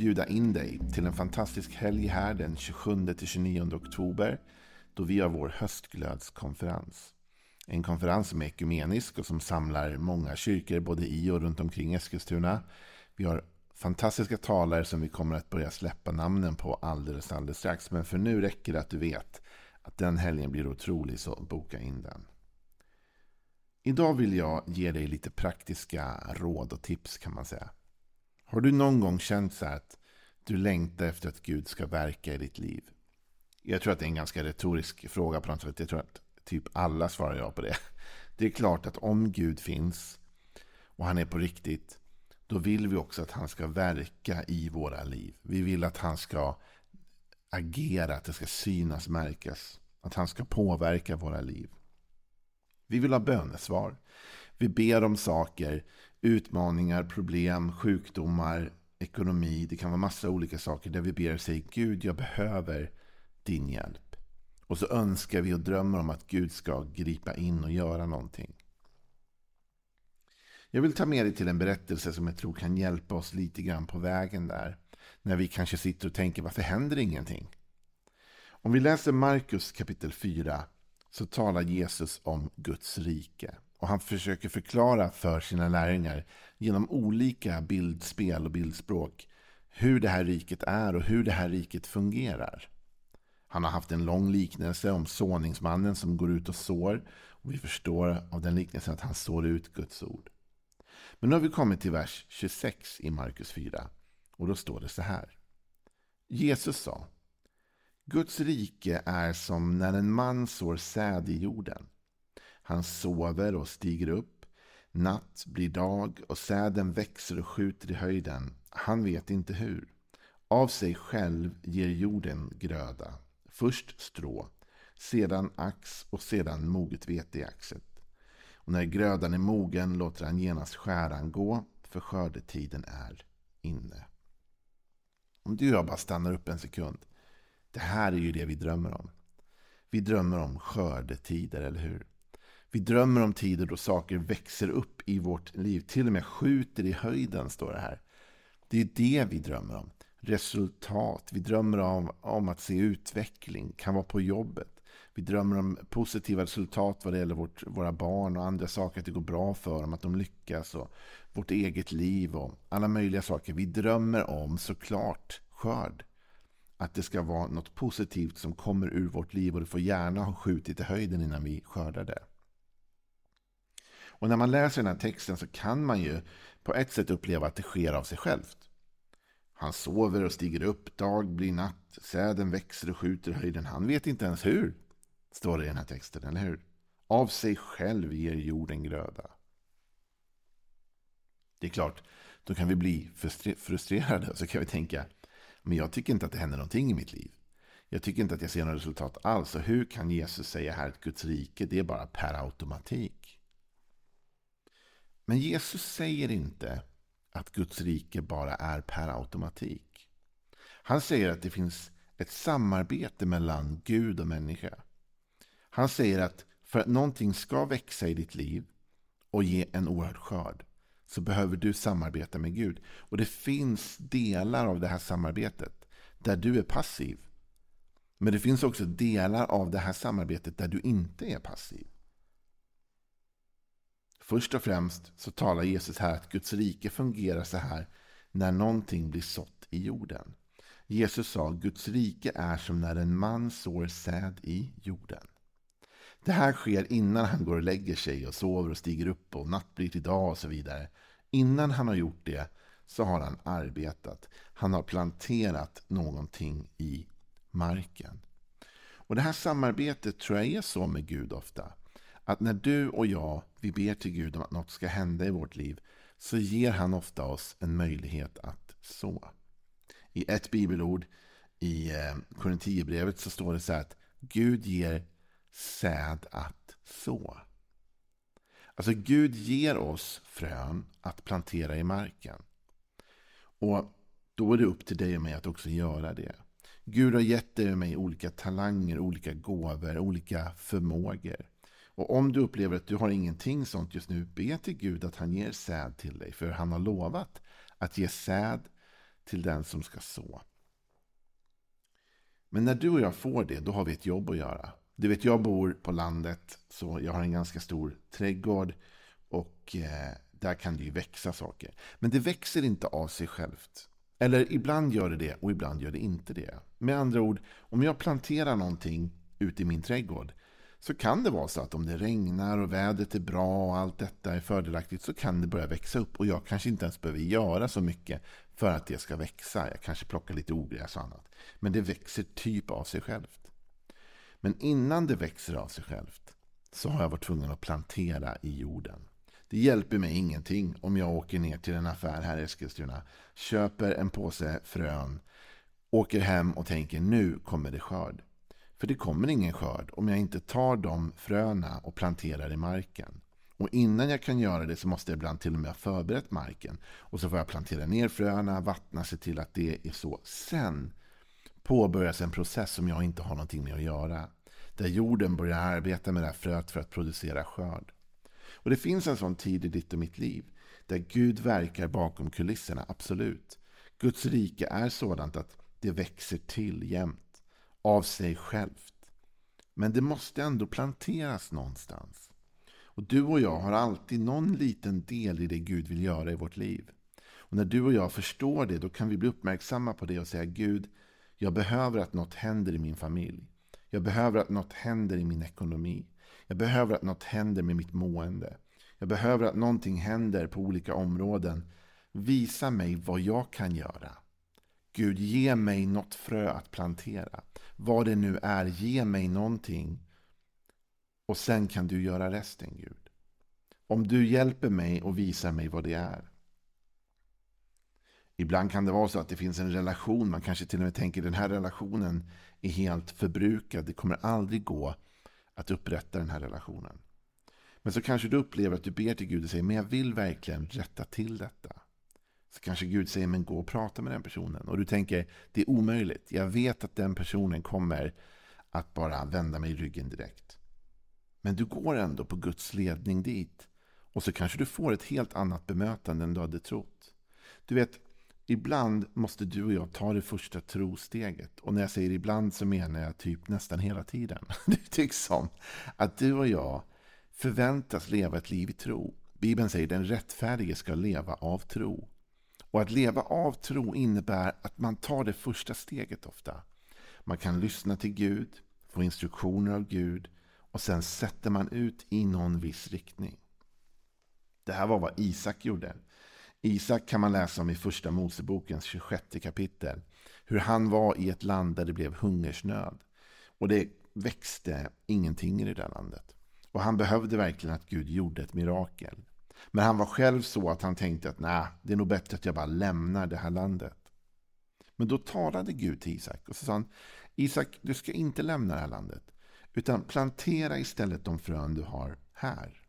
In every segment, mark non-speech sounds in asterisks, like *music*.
bjuda in dig till en fantastisk helg här den 27-29 oktober då vi har vår höstglödskonferens. En konferens som är ekumenisk och som samlar många kyrkor både i och runt omkring Eskilstuna. Vi har fantastiska talare som vi kommer att börja släppa namnen på alldeles, alldeles strax. Men för nu räcker det att du vet att den helgen blir otrolig, så boka in den. Idag vill jag ge dig lite praktiska råd och tips kan man säga. Har du någon gång känt så att du längtar efter att Gud ska verka i ditt liv? Jag tror att det är en ganska retorisk fråga på något sätt. Jag tror att typ alla svarar ja på det. *laughs* Det är klart att om Gud finns och han är på riktigt, då vill vi också att han ska verka i våra liv. Vi vill att han ska agera, att det ska synas, märkas. Att han ska påverka våra liv. Vi vill ha bönesvar. Vi ber om saker, utmaningar, problem, sjukdomar, ekonomi. Det kan vara massa olika saker där vi ber och säger Gud, jag behöver din hjälp. Och så önskar vi och drömmer om att Gud ska gripa in och göra någonting. Jag vill ta med dig till en berättelse som jag tror kan hjälpa oss lite grann på vägen där. När vi kanske sitter och tänker varför händer ingenting? Om vi läser Markus kapitel 4 så talar Jesus om Guds rike. Och han försöker förklara för sina lärjungar genom olika bildspel och bildspråk hur det här riket är och hur det här riket fungerar. Han har haft en lång liknelse om såningsmannen som går ut och sår. Och vi förstår av den liknelsen att han sår ut Guds ord. Men nu har vi kommit till vers 26 i Markus 4. Och då står det så här. Jesus sa Guds rike är som när en man sår säd i jorden. Han sover och stiger upp. Natt blir dag och säden växer och skjuter i höjden. Han vet inte hur. Av sig själv ger jorden gröda. Först strå, sedan ax och sedan moget vete i axet. Och när grödan är mogen låter han genast skäran gå, för skördetiden är inne. Om du och jag bara stannar upp en sekund. Det här är ju det vi drömmer om. Vi drömmer om skördetider, eller hur? Vi drömmer om tider då saker växer upp i vårt liv. Till och med skjuter i höjden, står det här. Det är det vi drömmer om. Resultat. Vi drömmer om, om att se utveckling. kan vara på jobbet. Vi drömmer om positiva resultat vad det gäller vårt, våra barn och andra saker. Att det går bra för dem, att de lyckas. Och vårt eget liv och alla möjliga saker. Vi drömmer om såklart skörd. Att det ska vara något positivt som kommer ur vårt liv och det får gärna ha skjutit i höjden innan vi skördar det. Och när man läser den här texten så kan man ju på ett sätt uppleva att det sker av sig självt. Han sover och stiger upp, dag blir natt, säden växer och skjuter höjden. Han vet inte ens hur, står det i den här texten, eller hur? Av sig själv ger jorden gröda. Det är klart, då kan vi bli frustrerade och så kan vi tänka, men jag tycker inte att det händer någonting i mitt liv. Jag tycker inte att jag ser några resultat alls. Så hur kan Jesus säga här att Guds rike, det är bara per automatik? Men Jesus säger inte att Guds rike bara är per automatik. Han säger att det finns ett samarbete mellan Gud och människa. Han säger att för att någonting ska växa i ditt liv och ge en oerhörd skörd så behöver du samarbeta med Gud. Och det finns delar av det här samarbetet där du är passiv. Men det finns också delar av det här samarbetet där du inte är passiv. Först och främst så talar Jesus här att Guds rike fungerar så här när någonting blir sått i jorden. Jesus sa Guds rike är som när en man sår säd i jorden. Det här sker innan han går och lägger sig och sover och stiger upp och natt blir till dag och så vidare. Innan han har gjort det så har han arbetat. Han har planterat någonting i marken. Och Det här samarbetet tror jag är så med Gud ofta. Att när du och jag vi ber till Gud om att något ska hända i vårt liv så ger han ofta oss en möjlighet att så. I ett bibelord i eh, Korinthierbrevet så står det så här att Gud ger säd att så. Alltså Gud ger oss frön att plantera i marken. Och då är det upp till dig och mig att också göra det. Gud har gett dig och mig olika talanger, olika gåvor, olika förmågor. Och om du upplever att du har ingenting sånt just nu, be till Gud att han ger säd till dig. För han har lovat att ge säd till den som ska så. Men när du och jag får det, då har vi ett jobb att göra. Du vet, jag bor på landet, så jag har en ganska stor trädgård. Och eh, där kan det ju växa saker. Men det växer inte av sig självt. Eller ibland gör det det och ibland gör det inte det. Med andra ord, om jag planterar någonting ute i min trädgård så kan det vara så att om det regnar och vädret är bra och allt detta är fördelaktigt så kan det börja växa upp och jag kanske inte ens behöver göra så mycket för att det ska växa. Jag kanske plockar lite ogräs och annat. Men det växer typ av sig självt. Men innan det växer av sig självt så har jag varit tvungen att plantera i jorden. Det hjälper mig ingenting om jag åker ner till en affär här i Eskilstuna, köper en påse frön, åker hem och tänker nu kommer det skörd. För det kommer ingen skörd om jag inte tar de fröna och planterar i marken. Och innan jag kan göra det så måste jag ibland till och med ha förberett marken. Och så får jag plantera ner fröna, vattna, se till att det är så. Sen påbörjas en process som jag inte har någonting med att göra. Där jorden börjar arbeta med det här fröet för att producera skörd. Och det finns en sån tid i ditt och mitt liv. Där Gud verkar bakom kulisserna, absolut. Guds rike är sådant att det växer till jämt. Av sig självt. Men det måste ändå planteras någonstans. Och du och jag har alltid någon liten del i det Gud vill göra i vårt liv. Och när du och jag förstår det, då kan vi bli uppmärksamma på det och säga Gud, jag behöver att något händer i min familj. Jag behöver att något händer i min ekonomi. Jag behöver att något händer med mitt mående. Jag behöver att någonting händer på olika områden. Visa mig vad jag kan göra. Gud, ge mig något frö att plantera. Vad det nu är, ge mig någonting. Och sen kan du göra resten, Gud. Om du hjälper mig och visar mig vad det är. Ibland kan det vara så att det finns en relation. Man kanske till och med tänker den här relationen är helt förbrukad. Det kommer aldrig gå att upprätta den här relationen. Men så kanske du upplever att du ber till Gud och säger men jag vill verkligen rätta till detta. Så kanske Gud säger men gå och prata med den personen. Och du tänker det är omöjligt. Jag vet att den personen kommer att bara vända mig ryggen direkt. Men du går ändå på Guds ledning dit. Och så kanske du får ett helt annat bemötande än du hade trott. Du vet, Ibland måste du och jag ta det första trosteget. Och när jag säger ibland så menar jag typ nästan hela tiden. *laughs* Det tycks som att du och jag förväntas leva ett liv i tro. Bibeln säger att den rättfärdige ska leva av tro. Och att leva av tro innebär att man tar det första steget ofta. Man kan lyssna till Gud, få instruktioner av Gud och sen sätter man ut i någon viss riktning. Det här var vad Isak gjorde. Isak kan man läsa om i första Mosebokens 26 kapitel. Hur han var i ett land där det blev hungersnöd. Och det växte ingenting i det där landet. Och han behövde verkligen att Gud gjorde ett mirakel. Men han var själv så att han tänkte att nej, det är nog bättre att jag bara lämnar det här landet. Men då talade Gud till Isak och så sa han Isak, du ska inte lämna det här landet. Utan plantera istället de frön du har här.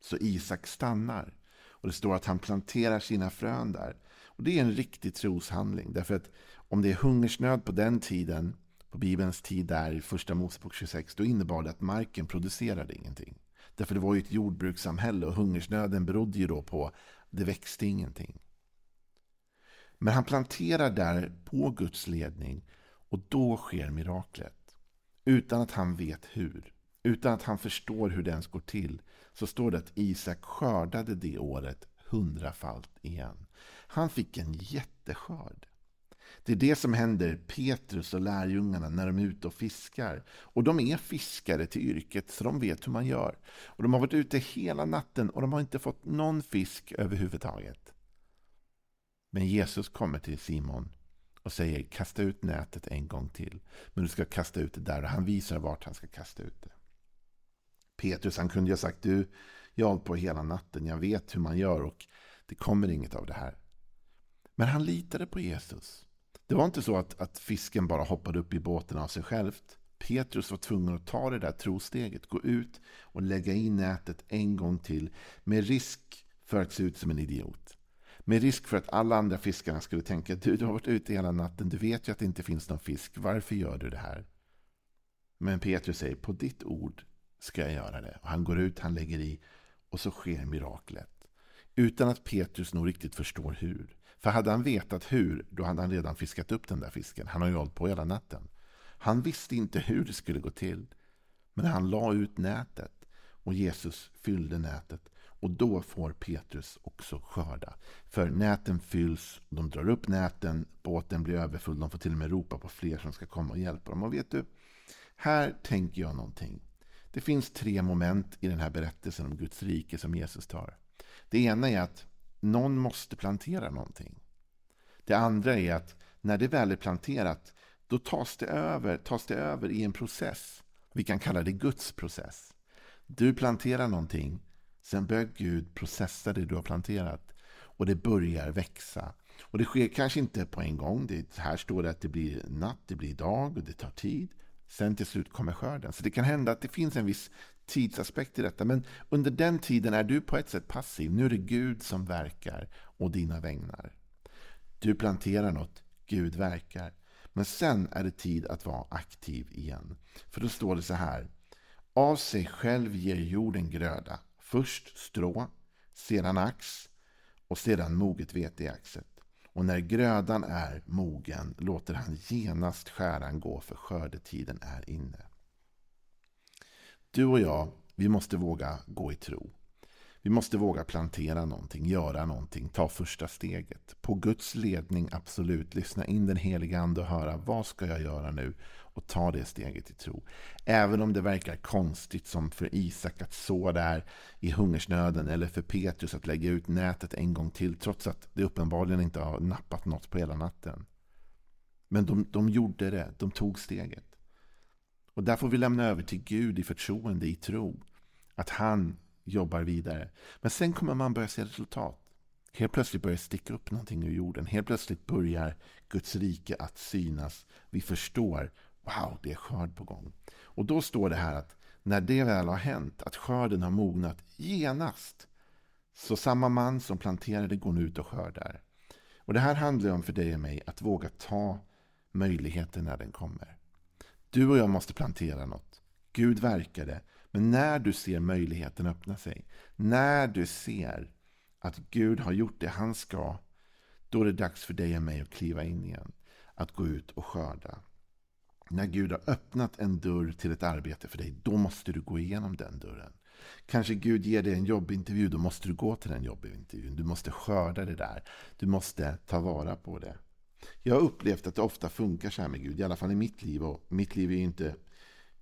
Så Isak stannar. Och det står att han planterar sina frön där. Och Det är en riktig troshandling. Därför att om det är hungersnöd på den tiden, på Bibelns tid där i första Mosebok 26, då innebar det att marken producerade ingenting. Därför det var ju ett jordbrukssamhälle och hungersnöden berodde ju då på att det växte ingenting. Men han planterar där på Guds ledning och då sker miraklet. Utan att han vet hur. Utan att han förstår hur det ens går till så står det att Isak skördade det året hundrafalt igen. Han fick en jätteskörd. Det är det som händer Petrus och lärjungarna när de är ute och fiskar. Och de är fiskare till yrket, så de vet hur man gör. Och De har varit ute hela natten och de har inte fått någon fisk överhuvudtaget. Men Jesus kommer till Simon och säger kasta ut nätet en gång till. Men du ska kasta ut det där och han visar vart han ska kasta ut det. Petrus han kunde ju ha sagt du, jag har hållit på hela natten, jag vet hur man gör och det kommer inget av det här. Men han litade på Jesus. Det var inte så att, att fisken bara hoppade upp i båten av sig självt. Petrus var tvungen att ta det där trosteget, gå ut och lägga in nätet en gång till med risk för att se ut som en idiot. Med risk för att alla andra fiskarna skulle tänka du, du har varit ute hela natten, du vet ju att det inte finns någon fisk, varför gör du det här? Men Petrus säger, på ditt ord ska jag göra det. Och han går ut, han lägger i och så sker miraklet. Utan att Petrus nog riktigt förstår hur. För hade han vetat hur, då hade han redan fiskat upp den där fisken. Han har ju hållit på hela natten. Han visste inte hur det skulle gå till. Men han la ut nätet och Jesus fyllde nätet. Och då får Petrus också skörda. För näten fylls, de drar upp näten, båten blir överfull. De får till och med ropa på fler som ska komma och hjälpa dem. Och vet du, här tänker jag någonting. Det finns tre moment i den här berättelsen om Guds rike som Jesus tar. Det ena är att någon måste plantera någonting. Det andra är att när det väl är planterat, då tas det över, tas det över i en process. Vi kan kalla det Guds process. Du planterar någonting, sen börjar Gud processa det du har planterat. Och det börjar växa. Och det sker kanske inte på en gång. Det, här står det att det blir natt, det blir dag och det tar tid. Sen till slut kommer skörden. Så det kan hända att det finns en viss tidsaspekt i detta. Men under den tiden är du på ett sätt passiv. Nu är det Gud som verkar och dina vägnar. Du planterar något, Gud verkar. Men sen är det tid att vara aktiv igen. För då står det så här. Av sig själv ger jorden gröda. Först strå, sedan ax och sedan moget vete i axet. Och när grödan är mogen låter han genast skäran gå för skördetiden är inne. Du och jag, vi måste våga gå i tro. Vi måste våga plantera någonting, göra någonting, ta första steget. På Guds ledning, absolut. Lyssna in den heliga Ande och höra vad ska jag göra nu? Och ta det steget i tro. Även om det verkar konstigt som för Isak att så där i hungersnöden eller för Petrus att lägga ut nätet en gång till trots att det uppenbarligen inte har nappat något på hela natten. Men de, de gjorde det, de tog steget. Och där får vi lämna över till Gud i förtroende, i tro. Att han jobbar vidare. Men sen kommer man börja se resultat. Helt plötsligt börjar det sticka upp någonting ur jorden. Helt plötsligt börjar Guds rike att synas. Vi förstår, wow, det är skörd på gång. Och då står det här att när det väl har hänt, att skörden har mognat genast, så samma man som planterade går nu ut och skördar. Och det här handlar om för dig och mig att våga ta möjligheten när den kommer. Du och jag måste plantera något. Gud verkade. Men när du ser möjligheten öppna sig, när du ser att Gud har gjort det han ska, då är det dags för dig och mig att kliva in igen. Att gå ut och skörda. När Gud har öppnat en dörr till ett arbete för dig, då måste du gå igenom den dörren. Kanske Gud ger dig en jobbintervju, då måste du gå till den jobbintervjun. Du måste skörda det där. Du måste ta vara på det. Jag har upplevt att det ofta funkar så här med Gud, i alla fall i mitt liv. Och mitt liv är ju inte,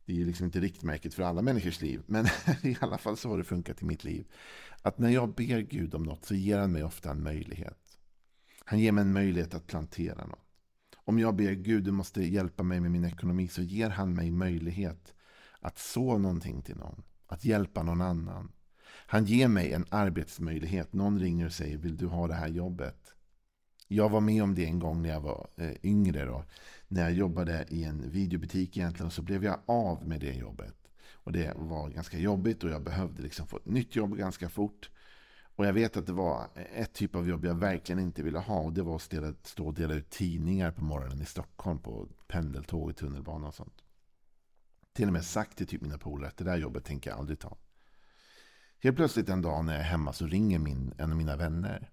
det är liksom inte riktmärket för alla människors liv. Men *laughs* i alla fall så har det funkat i mitt liv. Att när jag ber Gud om något så ger han mig ofta en möjlighet. Han ger mig en möjlighet att plantera något. Om jag ber Gud, du måste hjälpa mig med min ekonomi, så ger han mig möjlighet att så någonting till någon. Att hjälpa någon annan. Han ger mig en arbetsmöjlighet. Någon ringer och säger, vill du ha det här jobbet? Jag var med om det en gång när jag var eh, yngre. Då, när jag jobbade i en videobutik egentligen. Så blev jag av med det jobbet. Och det var ganska jobbigt och jag behövde liksom få ett nytt jobb ganska fort. Och jag vet att det var ett typ av jobb jag verkligen inte ville ha. Och det var att stå och dela ut tidningar på morgonen i Stockholm på pendeltåg och tunnelbana och sånt. Till och med sagt till typ mina polare att det där jobbet tänker jag aldrig ta. Helt plötsligt en dag när jag är hemma så ringer min, en av mina vänner.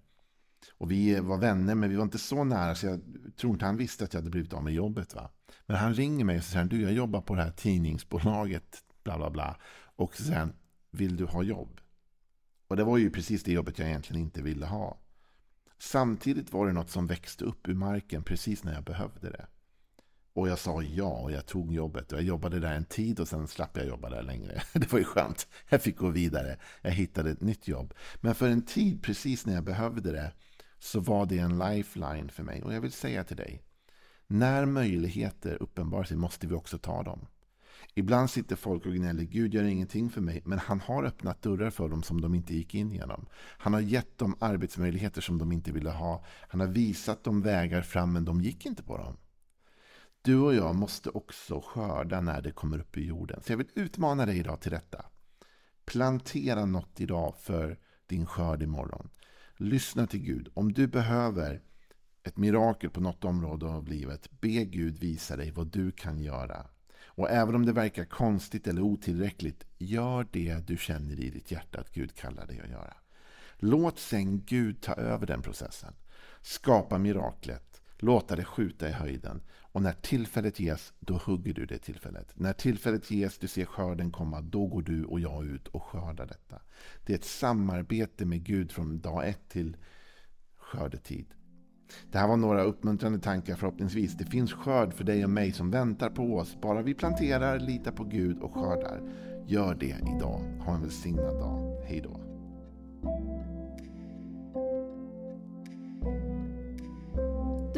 Och vi var vänner, men vi var inte så nära så jag tror inte han visste att jag hade blivit av med jobbet. Va? Men han ringer mig och säger du jag jobbar på det här tidningsbolaget, bla bla bla. Och sen, vill du ha jobb? Och det var ju precis det jobbet jag egentligen inte ville ha. Samtidigt var det något som växte upp ur marken precis när jag behövde det. Och jag sa ja och jag tog jobbet. Och jag jobbade där en tid och sen slapp jag jobba där längre. *laughs* Det var ju skönt. Jag fick gå vidare. Jag hittade ett nytt jobb. Men för en tid, precis när jag behövde det, så var det en lifeline för mig. Och jag vill säga till dig, när möjligheter uppenbarar sig måste vi också ta dem. Ibland sitter folk och gnäller, Gud gör ingenting för mig, men han har öppnat dörrar för dem som de inte gick in genom. Han har gett dem arbetsmöjligheter som de inte ville ha. Han har visat dem vägar fram, men de gick inte på dem. Du och jag måste också skörda när det kommer upp i jorden. Så jag vill utmana dig idag till detta. Plantera något idag för din skörd imorgon. Lyssna till Gud. Om du behöver ett mirakel på något område av livet, be Gud visa dig vad du kan göra. Och även om det verkar konstigt eller otillräckligt, gör det du känner i ditt hjärta att Gud kallar dig att göra. Låt sen Gud ta över den processen. Skapa miraklet. Låta det skjuta i höjden. Och när tillfället ges, då hugger du det tillfället. När tillfället ges, du ser skörden komma, då går du och jag ut och skördar detta. Det är ett samarbete med Gud från dag ett till skördetid. Det här var några uppmuntrande tankar förhoppningsvis. Det finns skörd för dig och mig som väntar på oss. Bara vi planterar, litar på Gud och skördar. Gör det idag. Ha en välsignad dag. Hej då.